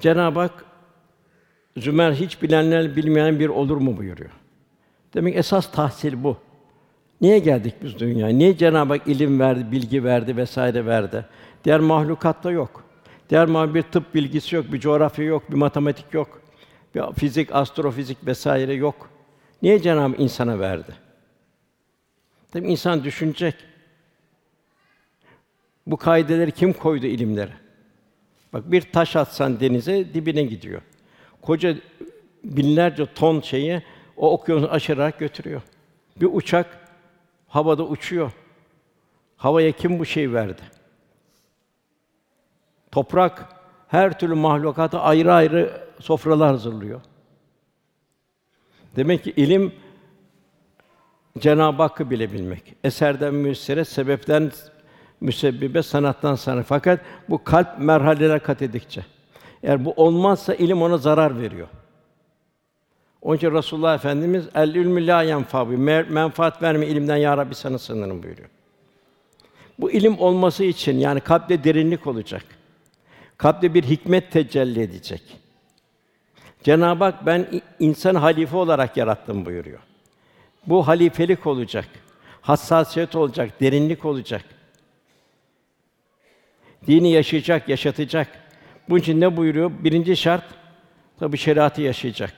Cenab-ı Hak Zümer hiç bilenler bilmeyen bir olur mu buyuruyor. Demek esas tahsil bu. Niye geldik biz dünyaya? Niye Cenab-ı Hak ilim verdi, bilgi verdi vesaire verdi? Diğer mahlukatta yok. Diğer mahluk bir tıp bilgisi yok, bir coğrafya yok, bir matematik yok. Bir fizik, astrofizik vesaire yok. Niye Cenab-ı Hak insana verdi? Tabii insan düşünecek. Bu kaideleri kim koydu ilimlere? Bak bir taş atsan denize dibine gidiyor. Koca binlerce ton şeyi o okyanusu aşarak götürüyor. Bir uçak havada uçuyor. Havaya kim bu şey verdi? Toprak her türlü mahlukata ayrı ayrı sofralar hazırlıyor. Demek ki ilim Cenab-ı Hakk'ı bilebilmek. Eserden müessere, sebepten müsebbibe, sanattan sana. Fakat bu kalp merhaleler kat edikçe. Eğer bu olmazsa ilim ona zarar veriyor. Onun için Resulullah Efendimiz el ilmü la yenfa menfaat verme ilimden ya Rabbi sana sığınırım buyuruyor. Bu ilim olması için yani kalpte derinlik olacak. Kalpte bir hikmet tecelli edecek. Cenab-ı Hak ben insan halife olarak yarattım buyuruyor. Bu halifelik olacak. Hassasiyet olacak, derinlik olacak. Dini yaşayacak, yaşatacak. Bunun için ne buyuruyor? Birinci şart tabi şeriatı yaşayacak.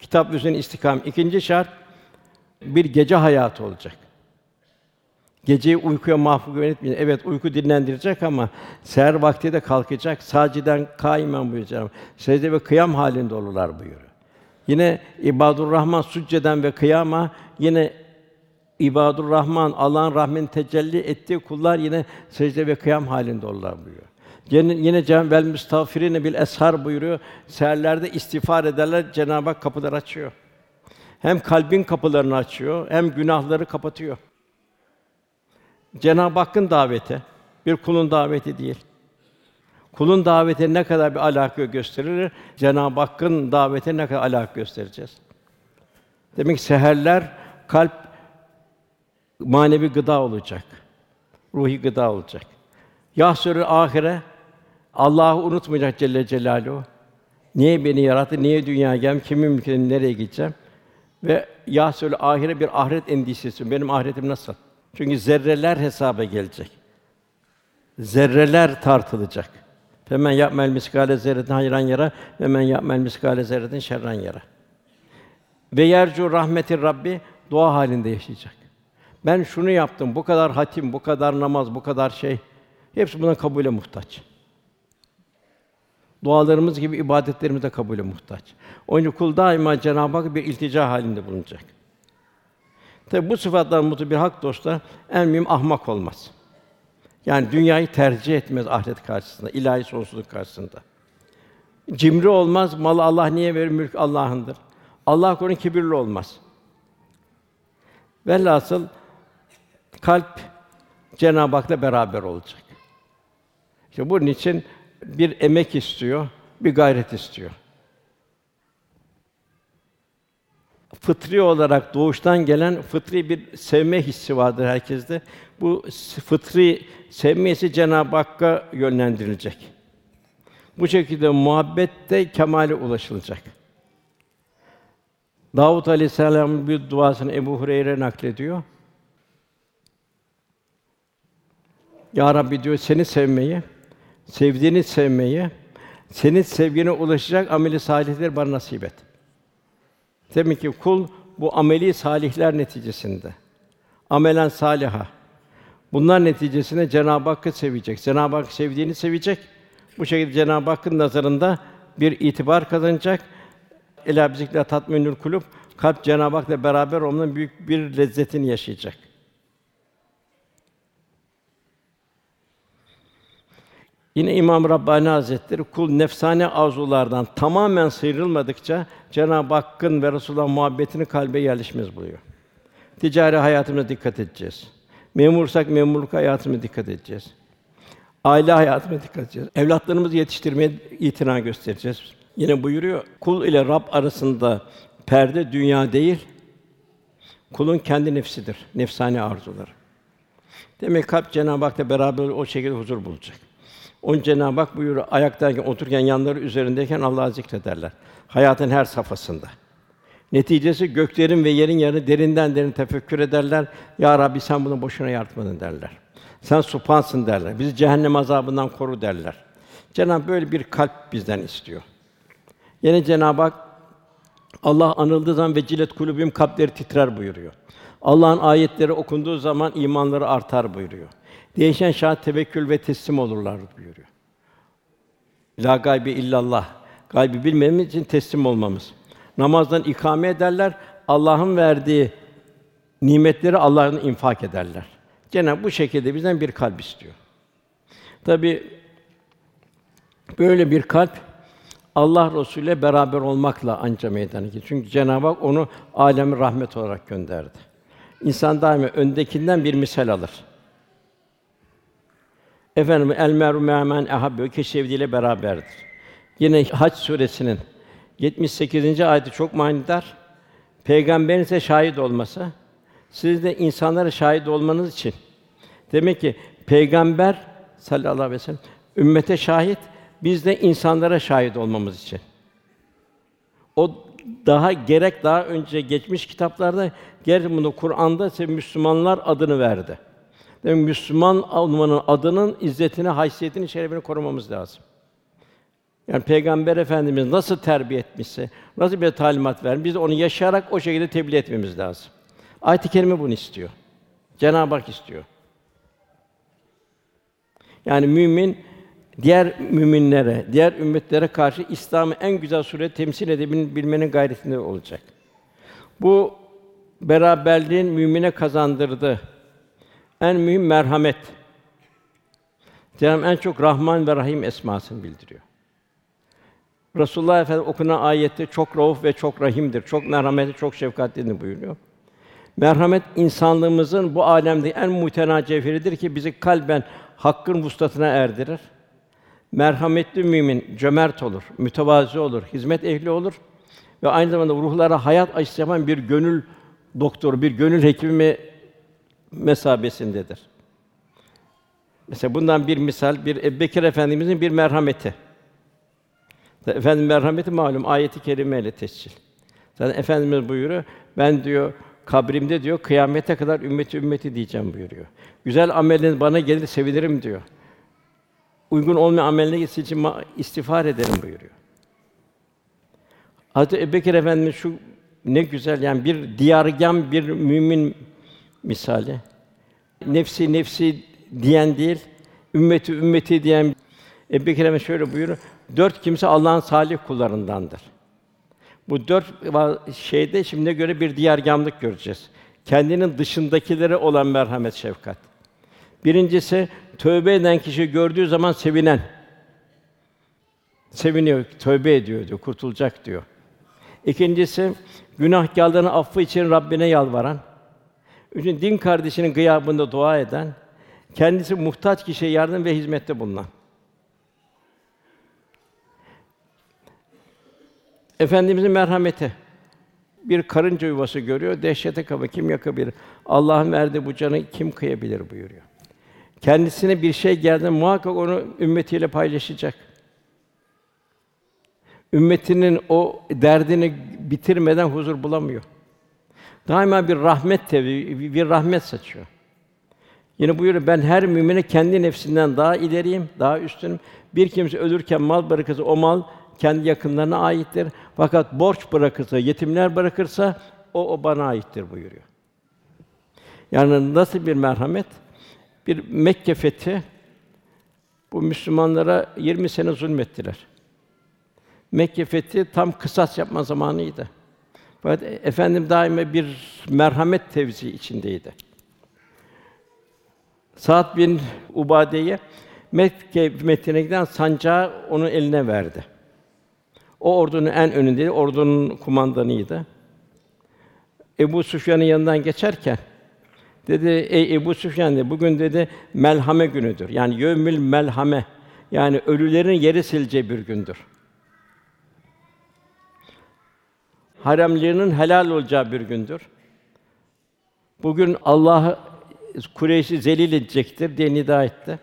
Kitap üzerine istikam. İkinci şart bir gece hayatı olacak. Geceyi uykuya mahfuz yönetmeyecek. Evet uyku dinlendirecek ama seher vakti de kalkacak. Saciden kaimen buyuracağım. Secde ve kıyam halinde olurlar buyuruyor. Yine ibadur Rahman succeden ve kıyama yine ibadur Rahman Allah'ın rahmetini tecelli ettiği kullar yine secde ve kıyam halinde olurlar buyuruyor. Yine, yine Cenab-ı vel müstağfirine bil eshar buyuruyor. Seherlerde istiğfar ederler, Cenab-ı Hak kapılar açıyor. Hem kalbin kapılarını açıyor, hem günahları kapatıyor. Cenab-ı Hakk'ın daveti, bir kulun daveti değil. Kulun daveti ne kadar bir alaka gösterir, Cenab-ı Hakk'ın daveti ne kadar alaka göstereceğiz. Demek ki seherler kalp manevi gıda olacak. Ruhi gıda olacak. Yahsürü ahire Allah'ı unutmayacak Celle Celaluhu. Niye beni yarattı? Niye dünyaya geldim? Kimin mülküne nereye gideceğim? Ve yahsürü ahire bir ahiret endişesi. Benim ahiretim nasıl? Çünkü zerreler hesaba gelecek. Zerreler tartılacak. Femen yapmel miskale zerretin hayran yara ve men yapmel miskale zerretin şerran yara. Ve yercu rahmetir Rabbi dua halinde yaşayacak. Ben şunu yaptım, bu kadar hatim, bu kadar namaz, bu kadar şey. Hepsi buna kabule muhtaç. Dualarımız gibi ibadetlerimiz de kabule muhtaç. Onun için kul daima Cenab-ı Hak bir iltica halinde bulunacak. Tabi bu sıfatlar mutlu bir hak dostlar en mühim ahmak olmaz. Yani dünyayı tercih etmez ahiret karşısında, ilahi sonsuzluk karşısında. Cimri olmaz, malı Allah niye verir, mülk Allah'ındır. Allah korusun kibirli olmaz. Velhasıl kalp Cenab-ı Hak'la beraber olacak. İşte bunun için bir emek istiyor, bir gayret istiyor. Fıtri olarak doğuştan gelen fıtri bir sevme hissi vardır herkeste. Bu fıtri sevmesi Cenab-ı Hakk'a yönlendirilecek. Bu şekilde muhabbette kemale ulaşılacak. Davud Aleyhisselam'ın bir duasını Ebu Hureyre naklediyor. Ya Rabbi diyor seni sevmeyi, sevdiğini sevmeyi, senin sevgine ulaşacak ameli salihler bana nasip et. Demek ki kul bu ameli salihler neticesinde amelen saliha. Bunlar neticesinde Cenab-ı Hakk'ı sevecek. Cenab-ı Hak sevdiğini sevecek. Bu şekilde Cenab-ı Hakk'ın nazarında bir itibar kazanacak. Ela bizikle tatminül kulub. Kalp Cenab-ı Hak'la beraber onun büyük bir lezzetini yaşayacak. Yine İmam Rabbani Hazretleri kul nefsane arzulardan tamamen sıyrılmadıkça Cenab-ı Hakk'ın ve Resulullah muhabbetini kalbe yerleşmez buluyor. Ticari hayatımıza dikkat edeceğiz. Memursak memurluk hayatımıza dikkat edeceğiz. Aile hayatımıza dikkat edeceğiz. Evlatlarımızı yetiştirmeye itina göstereceğiz. Yine buyuruyor, kul ile Rab arasında perde dünya değil, kulun kendi nefsidir, nefsani arzuları. Demek kalp Cenab-ı Hak'la beraber o şekilde huzur bulacak. Onun Cenab-ı Hak buyuruyor, ayaktayken, otururken, yanları üzerindeyken Allah'ı zikrederler. Hayatın her safhasında. Neticesi göklerin ve yerin yarı derinden derin tefekkür ederler. Ya Rabbi sen bunu boşuna yaratmadın derler. Sen supansın derler. Bizi cehennem azabından koru derler. Cenab-ı böyle bir kalp bizden istiyor. Yine Cenab-ı Hak Allah anıldığı zaman ve cilet kulübüm kalpleri titrer buyuruyor. Allah'ın ayetleri okunduğu zaman imanları artar buyuruyor. Değişen şahat tevekkül ve teslim olurlar buyuruyor. La gaybi illallah. Gaybi bilmemiz için teslim olmamız. Namazdan ikame ederler. Allah'ın verdiği nimetleri Allah'ın infak ederler. Cenab bu şekilde bizden bir kalp istiyor. Tabi böyle bir kalp Allah Resulü ile beraber olmakla anca meydana gelir. Çünkü Cenab-ı Hak onu alemi rahmet olarak gönderdi. İnsan daima öndekinden bir misal alır. Efendim el meru me'men ehabbe ki sevdiğiyle beraberdir. Yine Hac suresinin 78. ayeti çok manidar. Peygamberin ise şahit olması, siz de insanlara şahit olmanız için. Demek ki peygamber sallallahu aleyhi ve sellem ümmete şahit, biz de insanlara şahit olmamız için. O daha gerek daha önce geçmiş kitaplarda gerek bunu Kur'an'da ise Müslümanlar adını verdi. Demek Müslüman olmanın adının izzetini, haysiyetini, şerefini korumamız lazım. Yani Peygamber Efendimiz nasıl terbiye etmişse, nasıl bir talimat vermiş, biz de onu yaşayarak o şekilde tebliğ etmemiz lazım. Ayet-i kerime bunu istiyor. Cenab-ı Hak istiyor. Yani mümin diğer müminlere, diğer ümmetlere karşı İslam'ı en güzel surette temsil edebilmenin gayretinde olacak. Bu beraberliğin mümine kazandırdığı en mühim merhamet. Cenab-ı en çok Rahman ve Rahim esmasını bildiriyor. Resulullah Efendimiz okunan ayette çok rauf ve çok rahimdir. Çok merhametli, çok şefkatlidir buyuruyor. Merhamet insanlığımızın bu alemde en muhtena cevheridir ki bizi kalben hakkın vuslatına erdirir. Merhametli mümin cömert olur, mütevazi olur, hizmet ehli olur ve aynı zamanda ruhlara hayat aşısı yapan bir gönül doktoru, bir gönül hekimi mesabesindedir. Mesela bundan bir misal bir Ebubekir Efendimizin bir merhameti. Efendim merhameti malum ayeti kerimeyle tescil. Zaten Efendimiz buyuruyor. Ben diyor kabrimde diyor kıyamete kadar ümmeti ümmeti diyeceğim buyuruyor. Güzel ameliniz bana gelir sevinirim diyor. Uygun olmayan gitsin için istiğfar ederim buyuruyor. Hazreti Ebubekir Efendimiz şu ne güzel yani bir diyargâm bir mümin misali. Nefsi nefsi diyen değil, ümmeti ümmeti diyen Ebu Bekir şöyle buyuruyor. Dört kimse Allah'ın salih kullarındandır. Bu dört şeyde şimdi göre bir diyargâmlık göreceğiz. Kendinin dışındakilere olan merhamet, şefkat. Birincisi tövbe eden kişi gördüğü zaman sevinen. Seviniyor, tövbe ediyor diyor, kurtulacak diyor. İkincisi günahkârların affı için Rabbine yalvaran. Üçüncü din kardeşinin gıyabında dua eden, kendisi muhtaç kişiye yardım ve hizmette bulunan. Efendimizin merhameti. Bir karınca yuvası görüyor, dehşete kapı kim yakabilir? Allah'ın verdiği bu canı kim kıyabilir buyuruyor. Kendisine bir şey geldi muhakkak onu ümmetiyle paylaşacak. Ümmetinin o derdini bitirmeden huzur bulamıyor. Daima bir rahmet tevi, bir rahmet saçıyor. Yine buyuruyor ben her mümine kendi nefsinden daha ileriyim, daha üstünüm. Bir kimse ölürken mal bırakırsa o mal kendi yakınlarına aittir. Fakat borç bırakırsa, yetimler bırakırsa o o bana aittir buyuruyor. Yani nasıl bir merhamet? Bir Mekke fethi bu Müslümanlara 20 sene zulmettiler. Mekke fethi tam kısas yapma zamanıydı. Fakat efendim daima bir merhamet tevzi içindeydi. Sa'd bin Ubade'ye Mekke hükümetine giden sancağı onun eline verdi. O ordunun en önündeydi, ordunun kumandanıydı. Ebu Süfyan'ın yanından geçerken dedi ey Ebu Süfyan dedi bugün dedi melhame günüdür. Yani yevmül melhame. Yani ölülerin yeri sileceği bir gündür. Haramlığının helal olacağı bir gündür. Bugün Allah Kureyş'i zelil edecektir diye nida etti.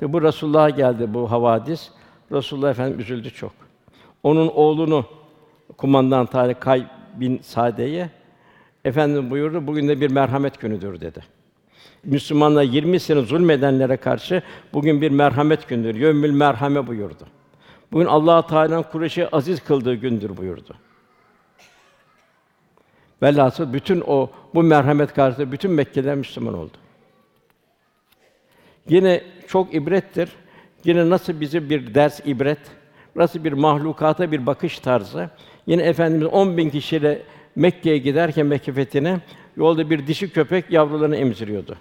Tabi bu Resulullah'a geldi bu havadis. Resulullah Efendimiz üzüldü çok. Onun oğlunu kumandan Tarık Kay bin Sade'ye Efendim buyurdu, bugün de bir merhamet günüdür dedi. Müslümanlar 20 sene zulmedenlere karşı bugün bir merhamet gündür. Yömül merhame buyurdu. Bugün Allah Teala'nın Kureyş'i aziz kıldığı gündür buyurdu. Velhasıl bütün o bu merhamet karşısında bütün Mekkeliler Müslüman oldu. Yine çok ibrettir. Yine nasıl bize bir ders ibret, nasıl bir mahlukata bir bakış tarzı. Yine Efendimiz 10 bin kişiyle Mekke'ye giderken Mekke fethine yolda bir dişi köpek yavrularını emziriyordu.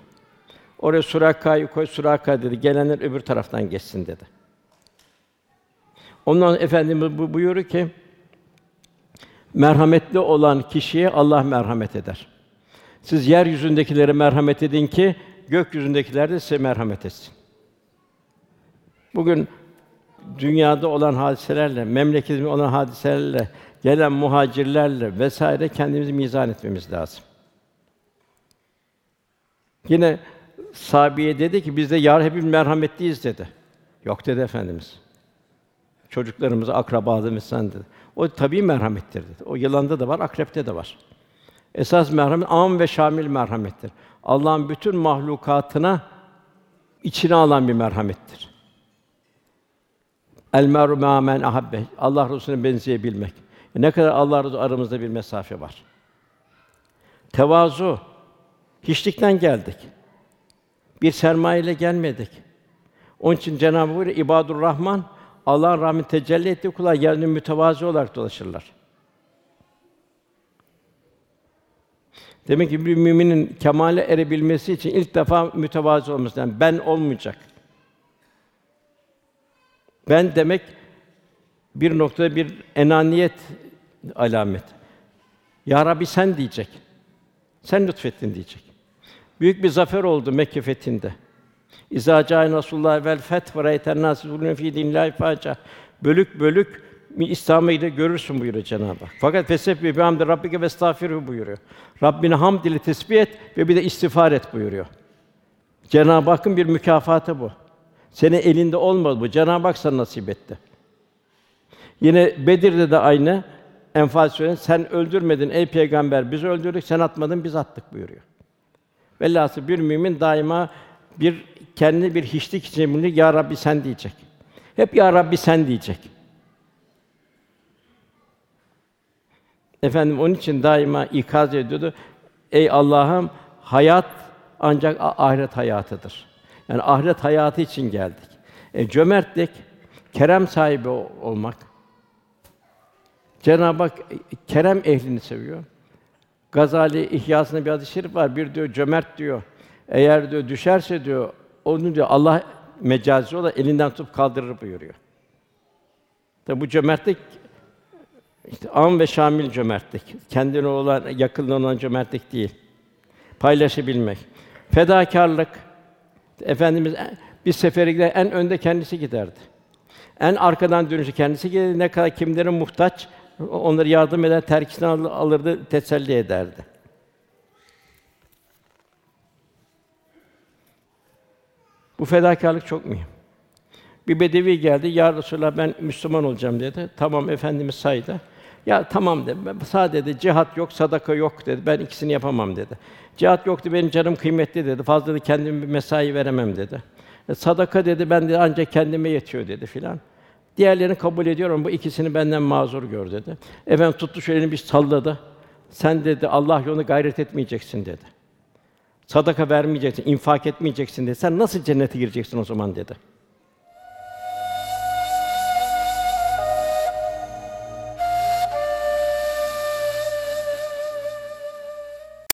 Oraya Suraka'yı koy, Suraka dedi. Gelenler öbür taraftan geçsin dedi. Ondan Efendimiz bu buyuruyor ki merhametli olan kişiye Allah merhamet eder. Siz yeryüzündekilere merhamet edin ki gökyüzündekiler de size merhamet etsin. Bugün dünyada olan hadiselerle, memleketimizde olan hadiselerle, gelen muhacirlerle vesaire kendimizi mizan etmemiz lazım. Yine Sabiye dedi ki biz de yar hepimiz merhametliyiz dedi. Yok dedi efendimiz. Çocuklarımıza akrabalarımız sen dedi. O tabii merhamettir dedi. O yılanda da var, akrepte de var. Esas merhamet am ve şamil merhamettir. Allah'ın bütün mahlukatına içine alan bir merhamettir. El meru men ahabbe. Allah Resulüne benzeyebilmek. Ne kadar Allah Resulü aramızda bir mesafe var. Tevazu. Hiçlikten geldik. Bir sermaye ile gelmedik. Onun için Cenab-ı Hak İbadur Rahman Allah'ın rahmeti tecelli ettiği kullar yeryüzünde mütevazi olarak dolaşırlar. Demek ki bir müminin kemale erebilmesi için ilk defa mütevazi olması lazım. Ben olmayacak. Ben demek bir noktada bir enaniyet alamet. Ya Rabbi sen diyecek. Sen lütfettin diyecek. Büyük bir zafer oldu Mekke fethinde. İza ca'a Rasulullah vel feth ve ra'eyten nas fi. Bölük bölük İslam'a ile görürsün buyuruyor Cenab-ı Hak. Fakat fesebbi bi hamdi rabbike ve buyuruyor. Rabbine hamd ile tesbih et ve bir de istiğfar et buyuruyor. Cenab-ı Hakk'ın bir mükafatı bu. Senin elinde olmadı bu. Cenab-ı Hak sana nasip etti. Yine Bedir'de de aynı Enfal Suresi sen öldürmedin ey peygamber biz öldürdük sen atmadın biz attık buyuruyor. Velhâsıl bir mümin daima bir kendi bir hiçlik içinde ya Rabbi sen diyecek. Hep ya Rabbi sen diyecek. Efendim onun için daima ikaz ediyordu. Ey Allah'ım hayat ancak ahiret hayatıdır. Yani ahiret hayatı için geldik. E, cömertlik, kerem sahibi olmak. Cenab-ı Hak kerem ehlini seviyor. Gazali İhyasında bir hadis-i şerif var. Bir diyor cömert diyor. Eğer diyor düşerse diyor onu diyor Allah mecazi olarak elinden tutup kaldırır buyuruyor. Tabi bu cömertlik işte am ve şamil cömertlik. Kendine olan, yakınına olan cömertlik değil. Paylaşabilmek. Fedakarlık. Efendimiz bir sefere gider en önde kendisi giderdi. En arkadan dönüşü kendisi giderdi. Ne kadar kimlerin muhtaç onları yardım eder, terkisini alırdı, teselli ederdi. Bu fedakarlık çok mühim. Bir bedevi geldi, "Ya Resulallah ben Müslüman olacağım." dedi. Tamam efendimiz saydı. Ya tamam dedi. Sadece cihat yok, sadaka yok dedi. Ben ikisini yapamam dedi. Cihat yoktu benim canım kıymetli dedi. Fazla da kendime bir mesai veremem dedi. E, sadaka dedi ben de ancak kendime yetiyor dedi filan. Diğerlerini kabul ediyorum. Bu ikisini benden mazur gör dedi. Efendim tuttu şöyle bir salladı. Sen dedi Allah yolunda gayret etmeyeceksin dedi. Sadaka vermeyeceksin, infak etmeyeceksin dedi. Sen nasıl cennete gireceksin o zaman dedi.